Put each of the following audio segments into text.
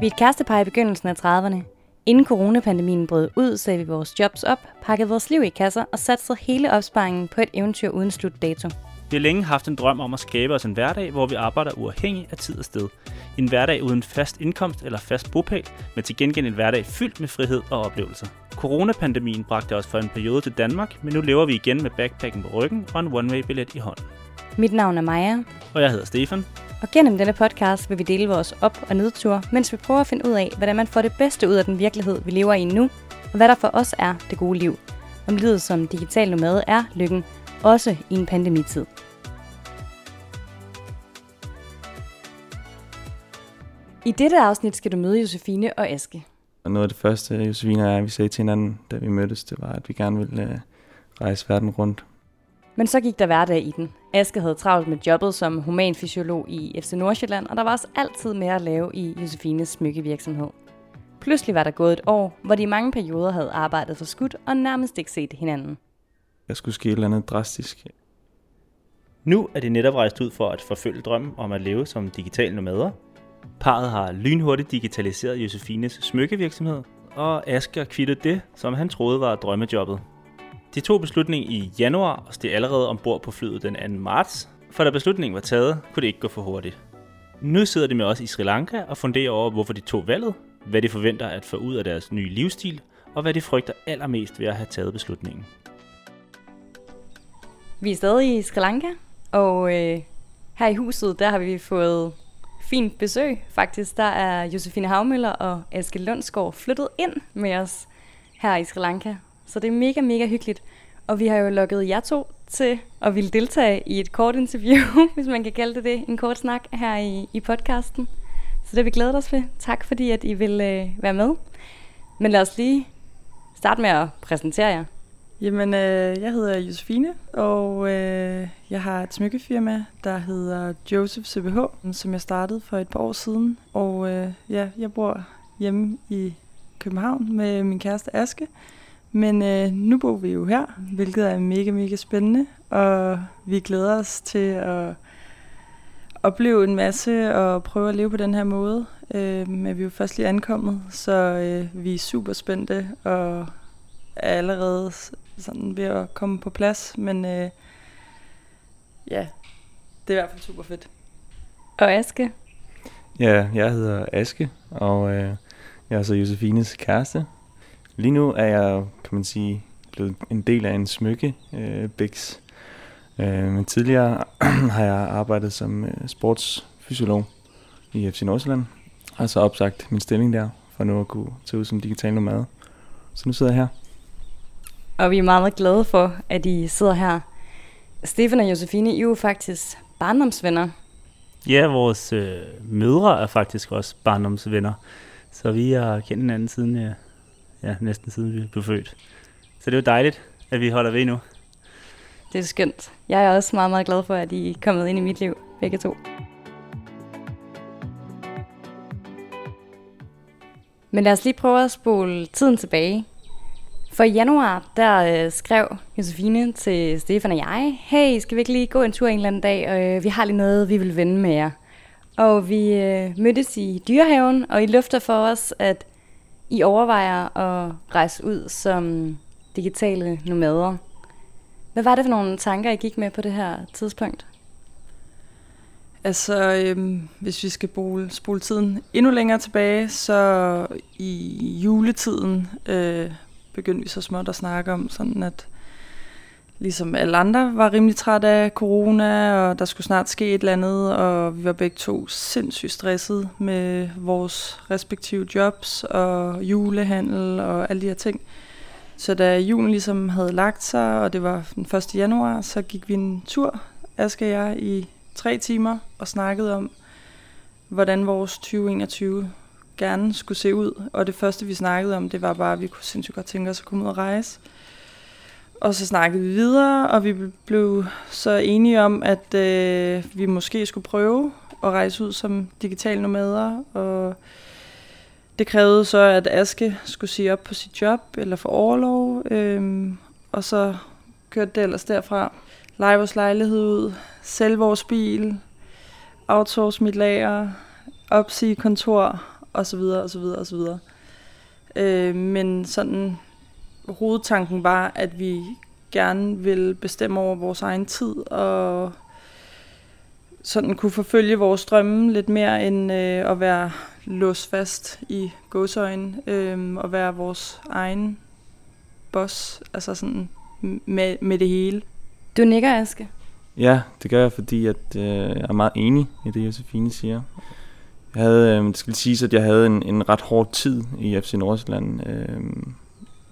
Vi er et kærestepar i begyndelsen af 30'erne. Inden coronapandemien brød ud, sagde vi vores jobs op, pakkede vores liv i kasser og satte hele opsparingen på et eventyr uden slutdato. Vi har længe haft en drøm om at skabe os en hverdag, hvor vi arbejder uafhængigt af tid og sted. En hverdag uden fast indkomst eller fast bopæl, men til gengæld en hverdag fyldt med frihed og oplevelser. Coronapandemien bragte os for en periode til Danmark, men nu lever vi igen med backpacken på ryggen og en one-way-billet i hånden. Mit navn er Maja. Og jeg hedder Stefan. Og gennem denne podcast vil vi dele vores op- og nedture, mens vi prøver at finde ud af, hvordan man får det bedste ud af den virkelighed, vi lever i nu, og hvad der for os er det gode liv. Om livet som digital nomade er lykken, også i en pandemitid. I dette afsnit skal du møde Josefine og Aske. Og noget af det første, Josefine og jeg, vi sagde til hinanden, da vi mødtes, det var, at vi gerne ville øh, rejse verden rundt. Men så gik der hverdag i den. Aske havde travlt med jobbet som humanfysiolog i FC Nordsjælland, og der var også altid mere at lave i Josefines smykkevirksomhed. Pludselig var der gået et år, hvor de i mange perioder havde arbejdet for skudt og nærmest ikke set hinanden. Der skulle ske et eller andet drastisk. Nu er det netop rejst ud for at forfølge drømmen om at leve som digital nomader. Parret har lynhurtigt digitaliseret Josefines smykkevirksomhed, og Asger kvittet det, som han troede var drømmejobbet. De tog beslutningen i januar og steg allerede ombord på flyet den 2. marts, for da beslutningen var taget, kunne det ikke gå for hurtigt. Nu sidder de med os i Sri Lanka og funderer over, hvorfor de tog valget, hvad de forventer at få ud af deres nye livsstil, og hvad de frygter allermest ved at have taget beslutningen. Vi er stadig i Sri Lanka, og øh, her i huset, der har vi fået fint besøg. Faktisk, der er Josefine Havmøller og Aske Lundsgaard flyttet ind med os her i Sri Lanka. Så det er mega, mega hyggeligt. Og vi har jo lukket jer to til at ville deltage i et kort interview, hvis man kan kalde det det, en kort snak her i, i podcasten. Så det har vi glædet os ved. Tak fordi, at I vil øh, være med. Men lad os lige starte med at præsentere jer. Jamen, øh, jeg hedder Josefine, og øh, jeg har et smykkefirma, der hedder Joseph CBH, som jeg startede for et par år siden. Og øh, ja, jeg bor hjemme i København med min kæreste Aske. Men øh, nu bor vi jo her, hvilket er mega, mega spændende, og vi glæder os til at opleve en masse og prøve at leve på den her måde. Øh, men vi er jo først lige ankommet, så øh, vi er super spændte og er allerede sådan ved at komme på plads, men øh, ja, det er i hvert fald super fedt. Og Aske? Ja, jeg hedder Aske, og øh, jeg er så Josefines kæreste. Lige nu er jeg, kan man sige, blevet en del af en smykke øh, Bix. Øh, men tidligere har jeg arbejdet som øh, sportsfysiolog i FC Nordsjælland, og så opsagt min stilling der, for nu at kunne tage ud som digital nomad. Så nu sidder jeg her. Og vi er meget, meget glade for, at I sidder her. Stefan og Josefine, I er jo faktisk barndomsvenner. Ja, vores øh, mødre er faktisk også barndomsvenner. Så vi har kendt hinanden siden, ja, ja, næsten siden vi blev født. Så det er jo dejligt, at vi holder ved nu. Det er skønt. Jeg er også meget, meget glad for, at I er kommet ind i mit liv, begge to. Men lad os lige prøve at spole tiden tilbage. For i januar, der øh, skrev Josefine til Stefan og jeg, hey, skal vi ikke lige gå en tur en eller anden dag, og øh, vi har lige noget, vi vil vende med jer. Og vi øh, mødtes i dyrehaven, og I lufter for os, at i overvejer at rejse ud som digitale nomader. Hvad var det for nogle tanker, I gik med på det her tidspunkt? Altså, øhm, hvis vi skal spole, spole tiden endnu længere tilbage, så i juletiden øh, begyndte vi så småt at snakke om, sådan at ligesom alle andre var rimelig træt af corona, og der skulle snart ske et eller andet, og vi var begge to sindssygt stresset med vores respektive jobs og julehandel og alle de her ting. Så da julen ligesom havde lagt sig, og det var den 1. januar, så gik vi en tur, Aske og jeg, i tre timer og snakkede om, hvordan vores 2021 gerne skulle se ud. Og det første, vi snakkede om, det var bare, at vi kunne sindssygt godt tænke os at komme ud og rejse. Og så snakkede vi videre, og vi blev så enige om, at øh, vi måske skulle prøve at rejse ud som digitale nomader. Og det krævede så, at Aske skulle sige op på sit job eller få overlov. Øh, og så kørte det ellers derfra. Lege vores lejlighed ud, sælge vores bil, outsource mit lager, opsige kontor, og så videre, og så videre, og så videre. Øh, men sådan, hovedtanken var, at vi gerne vil bestemme over vores egen tid, og sådan kunne forfølge vores drømme lidt mere end øh, at være låst fast i godsøjen øh, og være vores egen boss, altså sådan med, med det hele. Du nikker, Aske. Ja, det gør jeg, fordi at, øh, jeg er meget enig i det, Josefine siger. Jeg havde, øh, det skal sige, at jeg havde en, en ret hård tid i FC Nordsjælland øh,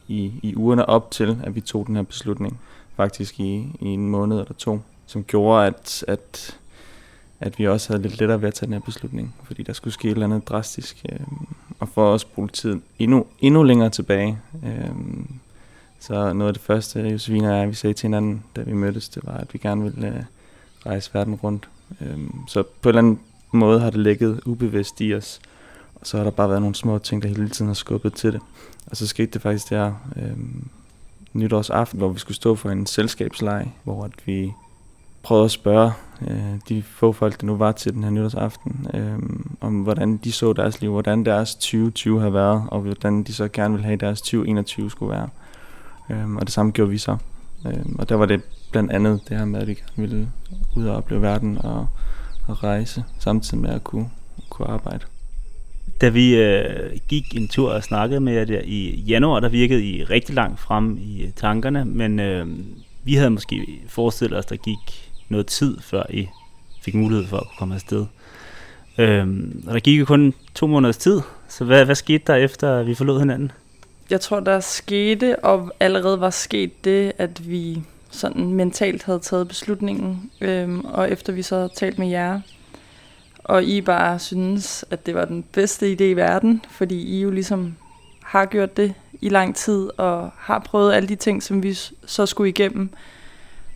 i, i ugerne op til, at vi tog den her beslutning. Faktisk i, i en måned eller to, som gjorde, at, at, at vi også havde lidt lettere ved at tage den her beslutning, fordi der skulle ske et eller andet drastisk. Øh, og for at bruge tiden endnu, endnu længere tilbage, øh, så noget af det første, Josefine og jeg, vi sagde til hinanden, da vi mødtes, det var, at vi gerne ville øh, rejse verden rundt. Øh, så på en eller anden måde har det ligget ubevidst i os. Og så har der bare været nogle små ting, der hele tiden har skubbet til det. Og så skete det faktisk der øh, nytårsaften, hvor vi skulle stå for en selskabsleg, hvor at vi prøvede at spørge øh, de få folk, der nu var til den her nytårsaften, øh, om hvordan de så deres liv, hvordan deres 2020 har været, og hvordan de så gerne ville have deres 2021 skulle være. Øh, og det samme gjorde vi så. Øh, og der var det blandt andet det her med, at vi gerne ville ud og opleve verden og, og rejse, samtidig med at kunne, kunne arbejde. Da vi øh, gik en tur og snakkede med jer der i januar, der virkede I rigtig langt frem i øh, tankerne, men øh, vi havde måske forestillet os, der gik noget tid, før I fik mulighed for at kunne komme afsted. Øhm, og der gik jo kun to måneders tid, så hvad, hvad skete der efter, vi forlod hinanden? jeg tror, der skete, og allerede var sket det, at vi sådan mentalt havde taget beslutningen, øhm, og efter vi så havde talt med jer, og I bare synes, at det var den bedste idé i verden, fordi I jo ligesom har gjort det i lang tid, og har prøvet alle de ting, som vi så skulle igennem,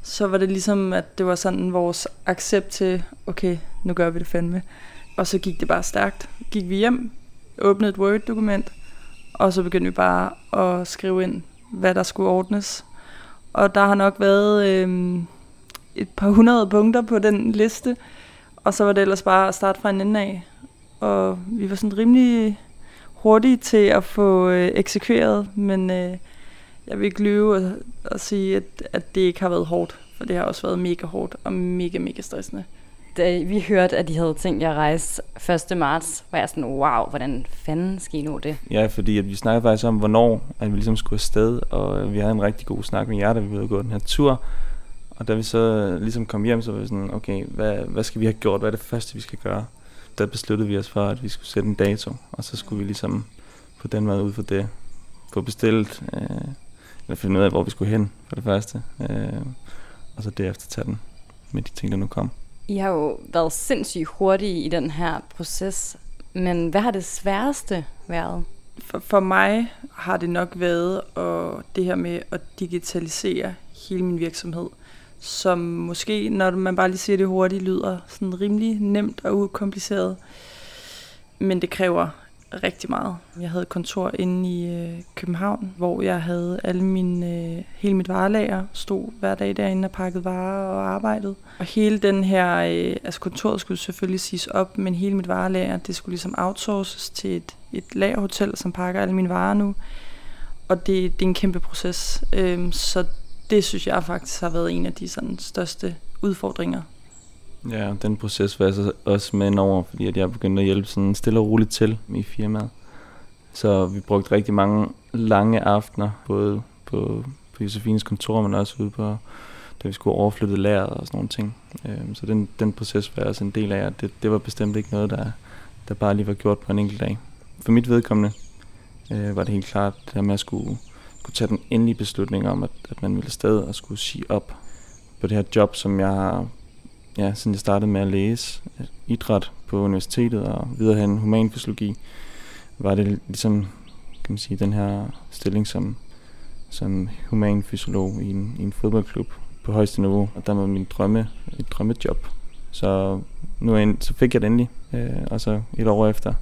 så var det ligesom, at det var sådan vores accept til, okay, nu gør vi det fandme. Og så gik det bare stærkt. Gik vi hjem, åbnede et Word-dokument, og så begyndte vi bare at skrive ind, hvad der skulle ordnes. Og der har nok været øh, et par hundrede punkter på den liste, og så var det ellers bare at starte fra en ende af. Og vi var sådan rimelig hurtige til at få øh, eksekveret, men øh, jeg vil ikke lyve og, og sige, at, at det ikke har været hårdt, for det har også været mega hårdt og mega, mega stressende da vi hørte, at de havde tænkt jer at rejse 1. marts, var jeg sådan, wow, hvordan fanden skal I nå det? Ja, fordi at vi snakkede faktisk om, hvornår at vi ligesom skulle afsted, og vi havde en rigtig god snak med jer, da vi ville gå den her tur. Og da vi så ligesom kom hjem, så var vi sådan, okay, hvad, hvad skal vi have gjort? Hvad er det første, vi skal gøre? Der besluttede vi os for, at vi skulle sætte en dato, og så skulle vi ligesom på den måde ud for det få bestilt, øh, eller finde ud af, hvor vi skulle hen for det første, øh, og så derefter tage den med de ting, der nu kom. I har jo været sindssygt hurtige i den her proces, men hvad har det sværeste været? For, for mig har det nok været at, det her med at digitalisere hele min virksomhed, som måske, når man bare lige siger det hurtigt, lyder sådan rimelig nemt og ukompliceret. Men det kræver rigtig meget. Jeg havde et kontor inde i øh, København, hvor jeg havde alle mine, øh, hele mit varelager, stod hver dag derinde og pakkede varer og arbejdede. Og hele den her, øh, altså kontoret skulle selvfølgelig siges op, men hele mit varelager, det skulle ligesom outsources til et, et lagerhotel, som pakker alle mine varer nu. Og det, det er en kæmpe proces, øh, så det synes jeg faktisk har været en af de sådan, største udfordringer Ja, den proces var jeg så også med over, fordi at jeg begyndte at hjælpe sådan stille og roligt til i firmaet. Så vi brugte rigtig mange lange aftener, både på, på Josefines kontor, men også ude på, da vi skulle overflytte lageret og sådan nogle ting. Øhm, så den, den proces var jeg også en del af, og det, det var bestemt ikke noget, der, der bare lige var gjort på en enkelt dag. For mit vedkommende øh, var det helt klart, det her med at skulle, kunne tage den endelige beslutning om, at, at man ville afsted og skulle sige op på det her job, som jeg har ja, siden jeg startede med at læse idræt på universitetet og videre hen humanfysiologi, var det ligesom kan man sige, den her stilling som, som humanfysiolog i en, i en fodboldklub på højeste niveau. Og der var min drømme, et drømmejob. Så nu end, så fik jeg det endelig, øh, og så et år efter,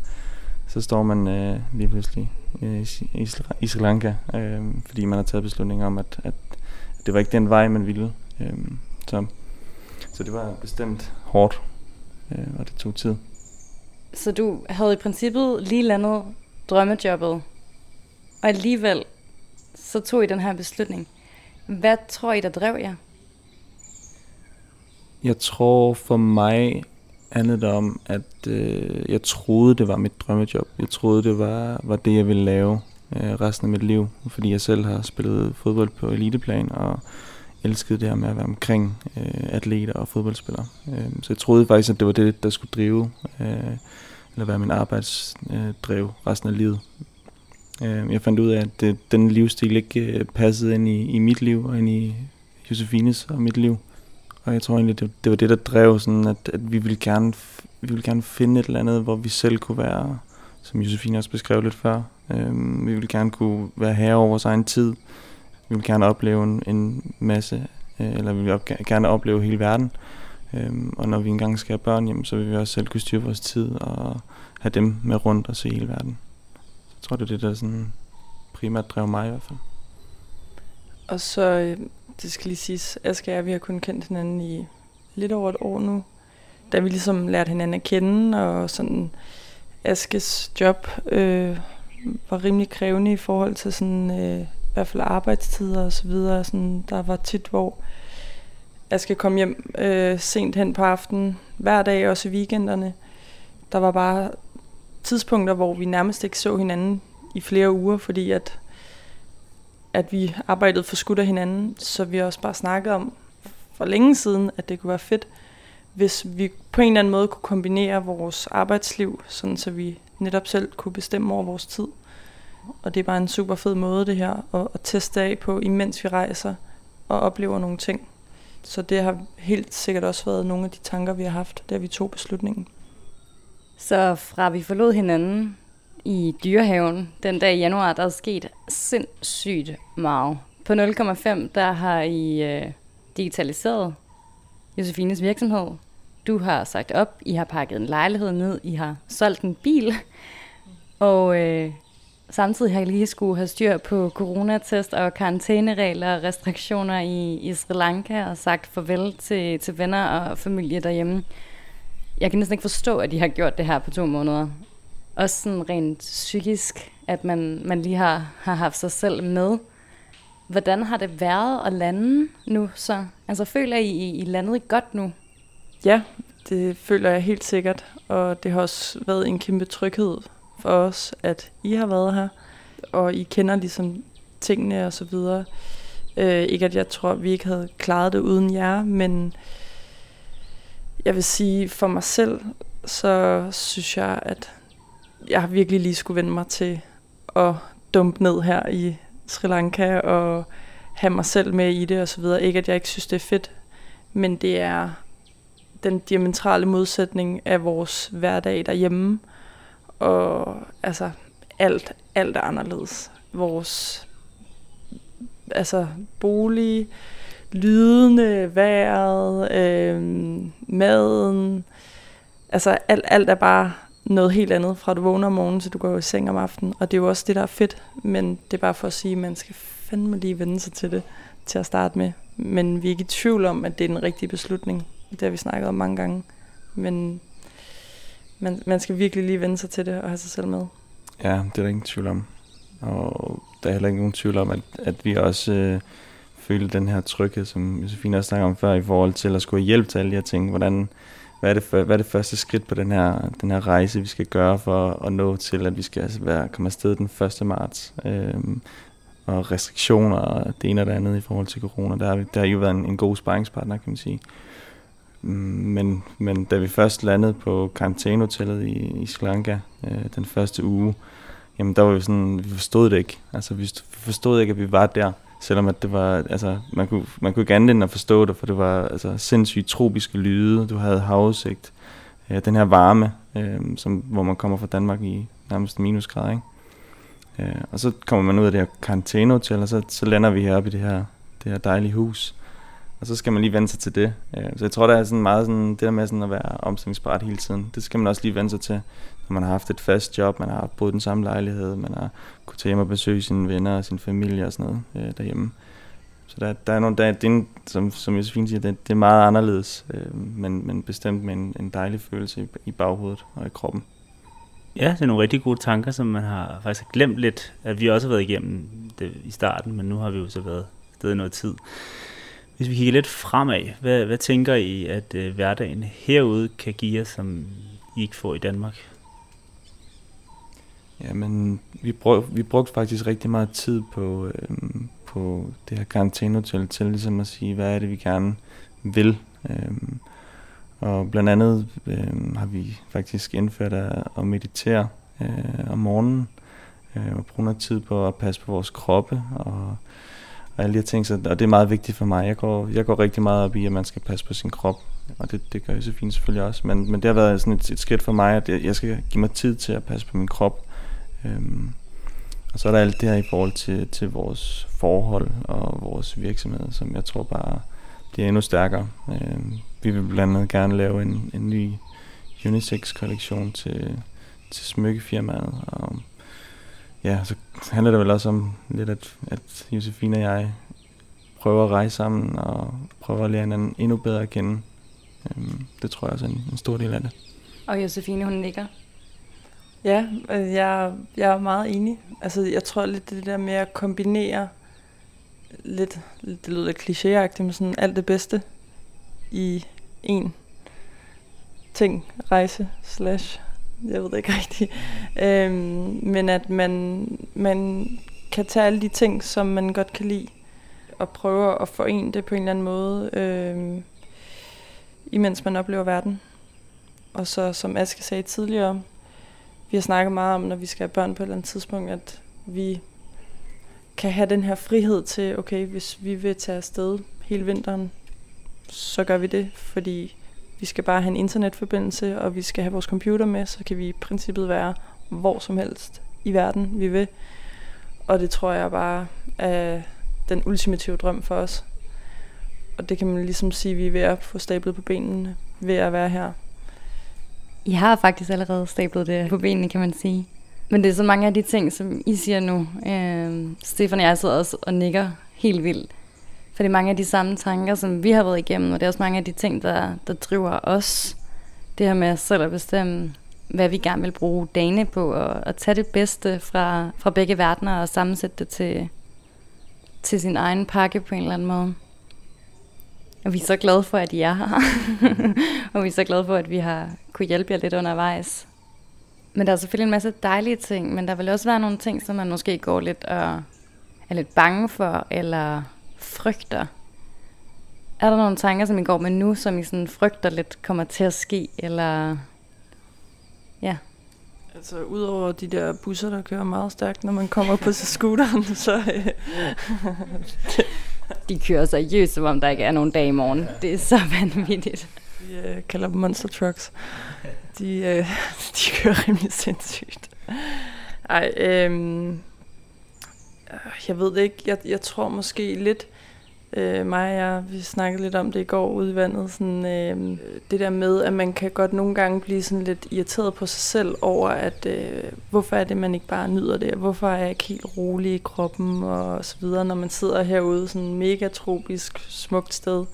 så står man øh, lige pludselig øh, i, i Sri Lanka, øh, fordi man har taget beslutning om, at, at det var ikke den vej, man ville. Øh, så så det var bestemt hårdt, øh, og det tog tid. Så du havde i princippet lige landet drømmejobbet, og alligevel så tog I den her beslutning. Hvad tror I, der drev jer? Jeg tror for mig handlede det om, at øh, jeg troede, det var mit drømmejob. Jeg troede, det var, var det, jeg ville lave øh, resten af mit liv. Fordi jeg selv har spillet fodbold på eliteplan, og elskede det her med at være omkring øh, atleter og fodboldspillere. Øh, så jeg troede faktisk, at det var det, der skulle drive, øh, eller være min arbejdsdrev øh, resten af livet. Øh, jeg fandt ud af, at det, den livsstil ikke øh, passede ind i, i mit liv og ind i Josefines og mit liv. Og jeg tror egentlig, det, det var det, der drev sådan, at, at vi, ville gerne, vi ville gerne finde et eller andet, hvor vi selv kunne være, som Josefine også beskrev lidt før, øh, vi ville gerne kunne være herre over vores egen tid. Vi ville gerne opleve en, en masse, øh, eller vi ville op, gerne opleve hele verden. Øh, og når vi engang skal have børn, jamen, så vil vi også selv kunne styre vores tid og have dem med rundt og se hele verden. Så jeg tror, det er det, der sådan primært drev mig i hvert fald. Og så, øh, det skal lige siges, Aske og jeg, vi har kun kendt hinanden i lidt over et år nu. Da vi ligesom lærte hinanden at kende, og sådan Askes job øh, var rimelig krævende i forhold til sådan, øh, i hvert fald arbejdstider og så videre. Sådan, der var tit, hvor jeg skal komme hjem øh, sent hen på aftenen, hver dag, også i weekenderne. Der var bare tidspunkter, hvor vi nærmest ikke så hinanden i flere uger, fordi at, at vi arbejdede for skudt af hinanden, så vi også bare snakkede om for længe siden, at det kunne være fedt, hvis vi på en eller anden måde kunne kombinere vores arbejdsliv, sådan så vi netop selv kunne bestemme over vores tid. Og det er bare en super fed måde det her, at, at teste af på, imens vi rejser og oplever nogle ting. Så det har helt sikkert også været nogle af de tanker, vi har haft, da vi tog beslutningen. Så fra vi forlod hinanden i dyrehaven den dag i januar, der er sket sindssygt meget. På 0,5, der har I øh, digitaliseret Josefines virksomhed. Du har sagt op, I har pakket en lejlighed ned, I har solgt en bil, og øh, samtidig har I lige skulle have styr på coronatest og karantæneregler og restriktioner i, i Sri Lanka og sagt farvel til, til venner og familie derhjemme. Jeg kan næsten ikke forstå, at de har gjort det her på to måneder. Også sådan rent psykisk, at man, man lige har, har haft sig selv med. Hvordan har det været at lande nu så? Altså føler I, I landet godt nu? Ja, det føler jeg helt sikkert. Og det har også været en kæmpe tryghed for os, at I har været her. Og I kender ligesom tingene og så videre. Øh, ikke at jeg tror, at vi ikke havde klaret det uden jer, men jeg vil sige for mig selv, så synes jeg, at jeg har virkelig lige skulle vende mig til at dumpe ned her i Sri Lanka og have mig selv med i det og så videre. Ikke at jeg ikke synes, det er fedt, men det er den diametrale modsætning af vores hverdag derhjemme. Og altså, alt, alt er anderledes. Vores altså, bolig, lydende, vejret, øh, maden. Altså, alt, alt er bare noget helt andet, fra du vågner om morgenen, til du går i seng om aftenen. Og det er jo også det, der er fedt, men det er bare for at sige, at man skal fandme lige vende sig til det til at starte med. Men vi er ikke i tvivl om, at det er den rigtige beslutning. Det har vi snakket om mange gange. Men man, man skal virkelig lige vende sig til det og have sig selv med. Ja, det er der ingen tvivl om. Og der er heller ikke nogen tvivl om, at, at vi også øh, føler den her tryghed, som Josefine også snakker om før, i forhold til at skulle hjælpe til alle de her ting. Hvordan, hvad, er det for, hvad er det første skridt på den her, den her rejse, vi skal gøre for at nå til, at vi skal altså være, komme afsted den 1. marts? Øhm, og restriktioner og det ene og det andet i forhold til corona. Der har, vi, der har jo været en, en god sparringspartner, kan man sige. Mm, men, men da vi først landede på karantænehotellet i, i Sri Lanka øh, den første uge, jamen der var vi sådan, vi forstod det ikke. Altså vi forstod ikke, at vi var der, selvom at det var, altså man kunne, man kunne ikke andet end at forstå det, for det var altså sindssygt tropiske lyde, du havde havudsigt, øh, den her varme, øh, som, hvor man kommer fra Danmark i nærmest minusgrader, ikke? Øh, og så kommer man ud af det her karantænehotel, og så, så lander vi heroppe i det her, det her dejlige hus. Og så skal man lige vende sig til det. Øh, så jeg tror, der er sådan meget sådan, det der med sådan at være omstillingsparat hele tiden. Det skal man også lige vende sig til, når man har haft et fast job, man har boet den samme lejlighed, man har kunnet tage hjem og besøge sine venner og sin familie og sådan noget øh, derhjemme. Så der, der er nogle, der, det er, som, som Josefine siger, det, det er meget anderledes, øh, men, men bestemt med en, en dejlig følelse i, i baghovedet og i kroppen. Ja, det er nogle rigtig gode tanker, som man har faktisk glemt lidt, at vi også har været igennem det i starten, men nu har vi jo så været stedet noget tid. Hvis vi kigger lidt fremad, hvad, hvad tænker I, at øh, hverdagen herude kan give jer, som I ikke får i Danmark? Jamen, vi, brug, vi brugte faktisk rigtig meget tid på, øh, på det her karantænehotel til ligesom at sige, hvad er det, vi gerne vil. Øh, og blandt andet øh, har vi faktisk indført at, at meditere øh, om morgenen øh, og bruge noget tid på at passe på vores kroppe og, og alle de her ting. Så, og det er meget vigtigt for mig. Jeg går, jeg går rigtig meget op i, at man skal passe på sin krop, og det, det gør Josefine selvfølgelig også. Men, men det har været sådan et, et skridt for mig, at jeg, jeg skal give mig tid til at passe på min krop. Øhm, og så er der alt det her i forhold til, til vores forhold og vores virksomhed, som jeg tror bare bliver endnu stærkere. Øhm, vi vil blandt andet gerne lave en, en ny unisex-kollektion til, til smykkefirmaet. Og ja, så handler det vel også om lidt, at, at Josefine og jeg prøver at rejse sammen og prøver at lære hinanden endnu bedre at kende. Øhm, det tror jeg også er en, en stor del af det. Og Josefine, hun nikker. Ja, øh, jeg, jeg er meget enig. Altså, jeg tror lidt det der med at kombinere lidt, det lyder lidt klichéagtigt, men sådan alt det bedste i en ting, rejse, slash, jeg ved det ikke rigtigt. Øhm, men at man, man kan tage alle de ting, som man godt kan lide, og prøve at forene det på en eller anden måde, øhm, imens man oplever verden. Og så, som Aske sagde tidligere, vi har snakket meget om, når vi skal have børn på et eller andet tidspunkt, at vi kan have den her frihed til, okay, hvis vi vil tage afsted hele vinteren, så gør vi det, fordi vi skal bare have en internetforbindelse, og vi skal have vores computer med, så kan vi i princippet være hvor som helst i verden, vi vil. Og det tror jeg bare er den ultimative drøm for os. Og det kan man ligesom sige, at vi er ved at få stablet på benene ved at være her. I har faktisk allerede stablet det på benene, kan man sige. Men det er så mange af de ting, som I siger nu. Øh, Stefan og jeg sidder også og nikker helt vildt. For det er mange af de samme tanker, som vi har været igennem, og det er også mange af de ting, der, der driver os. Det her med selv at bestemme, hvad vi gerne vil bruge dagene på, og, og tage det bedste fra, fra begge verdener og sammensætte det til, til sin egen pakke på en eller anden måde. Og vi er så glade for, at I er her. og vi er så glade for, at vi har kunne hjælpe jer lidt undervejs. Men der er selvfølgelig en masse dejlige ting, men der vil også være nogle ting, som man måske går lidt og er lidt bange for, eller frygter. Er der nogle tanker, som I går med nu, som I sådan frygter lidt kommer til at ske, eller... Ja. Altså, udover de der busser, der kører meget stærkt, når man kommer på scooteren, så... Øh, de kører seriøst, som om der ikke er nogen dag i morgen. Det er så vanvittigt. Vi øh, kalder dem monster trucks. De, øh, de kører rimelig sindssygt. Ej, øh, Øh, jeg ved det ikke. Jeg, jeg tror måske lidt, øh, mig og jeg, vi snakkede lidt om det i går ude i vandet, sådan, øh, det der med, at man kan godt nogle gange blive sådan lidt irriteret på sig selv over, at øh, hvorfor er det, man ikke bare nyder det, hvorfor er jeg ikke helt rolig i kroppen og så videre, når man sidder herude sådan en mega tropisk, smukt sted.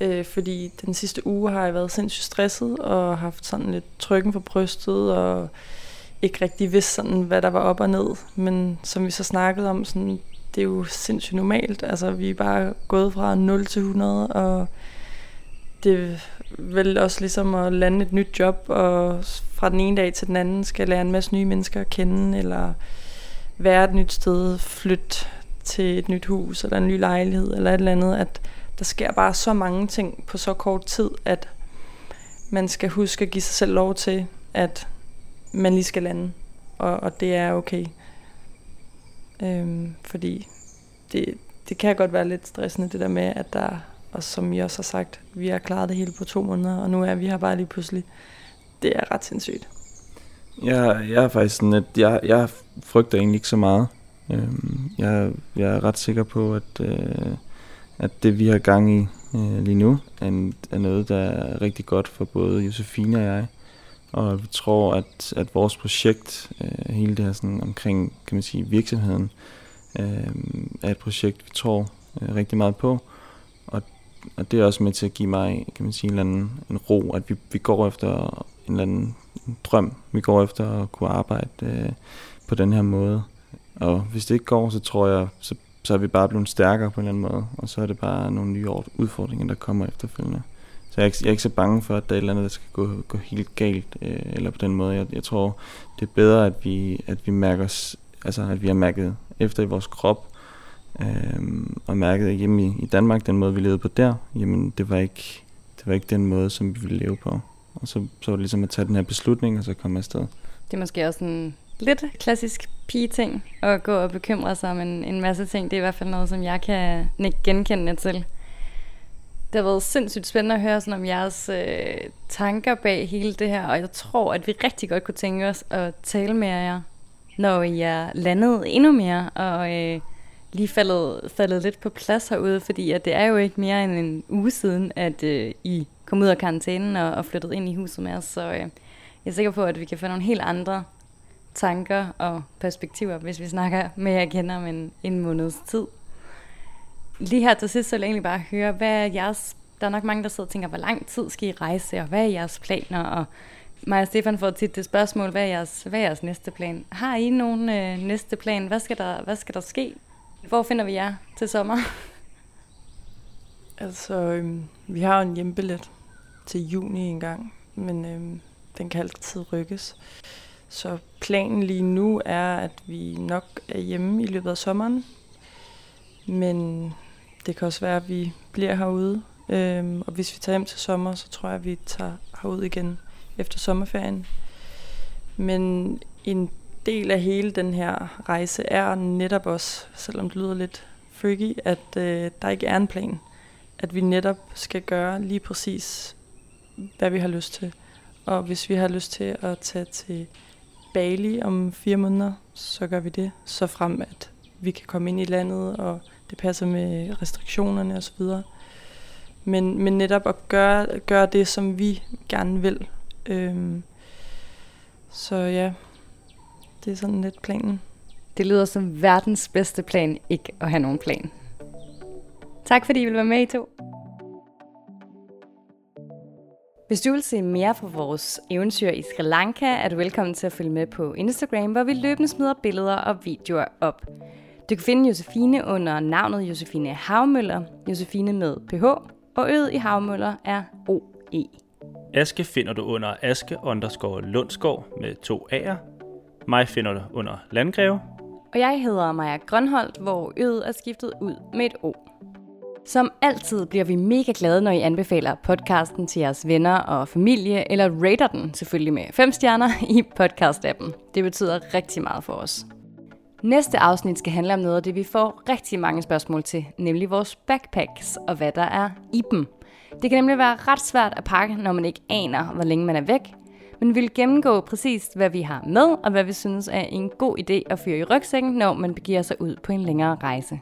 Øh, fordi den sidste uge har jeg været sindssygt stresset og haft sådan lidt trykken for brystet og ikke rigtig vidste sådan, hvad der var op og ned. Men som vi så snakkede om, sådan, det er jo sindssygt normalt. Altså, vi er bare gået fra 0 til 100, og det er vel også ligesom at lande et nyt job, og fra den ene dag til den anden skal lære en masse nye mennesker at kende, eller være et nyt sted, flytte til et nyt hus, eller en ny lejlighed, eller et eller andet, at der sker bare så mange ting på så kort tid, at man skal huske at give sig selv lov til, at man lige skal lande, og, og det er okay. Øhm, fordi det, det kan godt være lidt stressende, det der med, at der, og som I også har sagt, vi har klaret det hele på to måneder, og nu er vi her bare lige pludselig. Det er ret sindssygt. Jeg, jeg er faktisk sådan, at jeg, jeg frygter egentlig ikke så meget. Øhm, jeg, jeg er ret sikker på, at, øh, at det vi har gang i øh, lige nu, er, er noget, der er rigtig godt for både Josefine og jeg. Og vi tror, at, at vores projekt, øh, hele det her sådan omkring, kan man sige, virksomheden, øh, er et projekt, vi tror øh, rigtig meget på. Og, og det er også med til at give mig, kan man sige, en, eller anden, en ro, at vi, vi går efter en eller anden drøm, vi går efter at kunne arbejde øh, på den her måde. Og hvis det ikke går, så tror jeg, så, så er vi bare blevet stærkere på en eller anden måde, og så er det bare nogle nye udfordringer, der kommer efterfølgende. Så jeg er, ikke, jeg er ikke så bange for, at der er et eller andet, der skal gå, gå helt galt, øh, eller på den måde. Jeg, jeg tror, det er bedre, at vi, at vi mærker os, altså at vi har mærket efter i vores krop, øh, og mærket hjemme i, i Danmark, den måde vi levede på der, jamen det var ikke, det var ikke den måde, som vi ville leve på. Og så, så var det ligesom at tage den her beslutning, og så komme afsted. Det er måske også en lidt klassisk pige-ting at gå og bekymre sig om en, en masse ting. Det er i hvert fald noget, som jeg kan genkende til. Det har været sindssygt spændende at høre sådan om jeres øh, tanker bag hele det her, og jeg tror, at vi rigtig godt kunne tænke os at tale med jer, når I er landet endnu mere, og øh, lige faldet, faldet lidt på plads herude, fordi at det er jo ikke mere end en uge siden, at øh, I kom ud af karantænen og, og flyttede ind i huset med os, så øh, jeg er sikker på, at vi kan få nogle helt andre tanker og perspektiver, hvis vi snakker med jer igen om en, en måneds tid. Lige her til sidst, så vil jeg egentlig bare høre, hvad er jeres... Der er nok mange, der sidder og tænker, hvor lang tid skal I rejse, og hvad er jeres planer? Og Maja og Stefan får tit det spørgsmål, hvad er jeres, hvad er jeres næste plan? Har I nogen øh, næste plan? Hvad skal, der, hvad skal der ske? Hvor finder vi jer til sommer? Altså, øhm, vi har en hjembillet til juni engang, men øhm, den kan altid rykkes. Så planen lige nu er, at vi nok er hjemme i løbet af sommeren. Men det kan også være, at vi bliver herude. Øhm, og hvis vi tager hjem til sommer, så tror jeg, at vi tager herud igen efter sommerferien. Men en del af hele den her rejse er netop også, selvom det lyder lidt freaky, at øh, der ikke er en plan. At vi netop skal gøre lige præcis, hvad vi har lyst til. Og hvis vi har lyst til at tage til Bali om fire måneder, så gør vi det, så frem at vi kan komme ind i landet, og det passer med restriktionerne osv. Men, men netop at gøre, gøre det, som vi gerne vil. Øhm, så ja, det er sådan lidt planen. Det lyder som verdens bedste plan, ikke at have nogen plan. Tak fordi I vil være med i to. Hvis du vil se mere fra vores eventyr i Sri Lanka, er du velkommen til at følge med på Instagram, hvor vi løbende smider billeder og videoer op. Du kan finde Josefine under navnet Josefine Havmøller, Josefine med PH, og øet i Havmøller er OE. Aske finder du under Aske underscore Lundsgaard med to A'er. Mig finder du under Landgreve. Og jeg hedder Maja Grønholdt, hvor øet er skiftet ud med et O. Som altid bliver vi mega glade, når I anbefaler podcasten til jeres venner og familie, eller rater den selvfølgelig med 5 stjerner i podcast-appen. Det betyder rigtig meget for os. Næste afsnit skal handle om noget af det, vi får rigtig mange spørgsmål til, nemlig vores backpacks og hvad der er i dem. Det kan nemlig være ret svært at pakke, når man ikke aner, hvor længe man er væk, men vi vil gennemgå præcis, hvad vi har med, og hvad vi synes er en god idé at fyre i rygsækken, når man begiver sig ud på en længere rejse.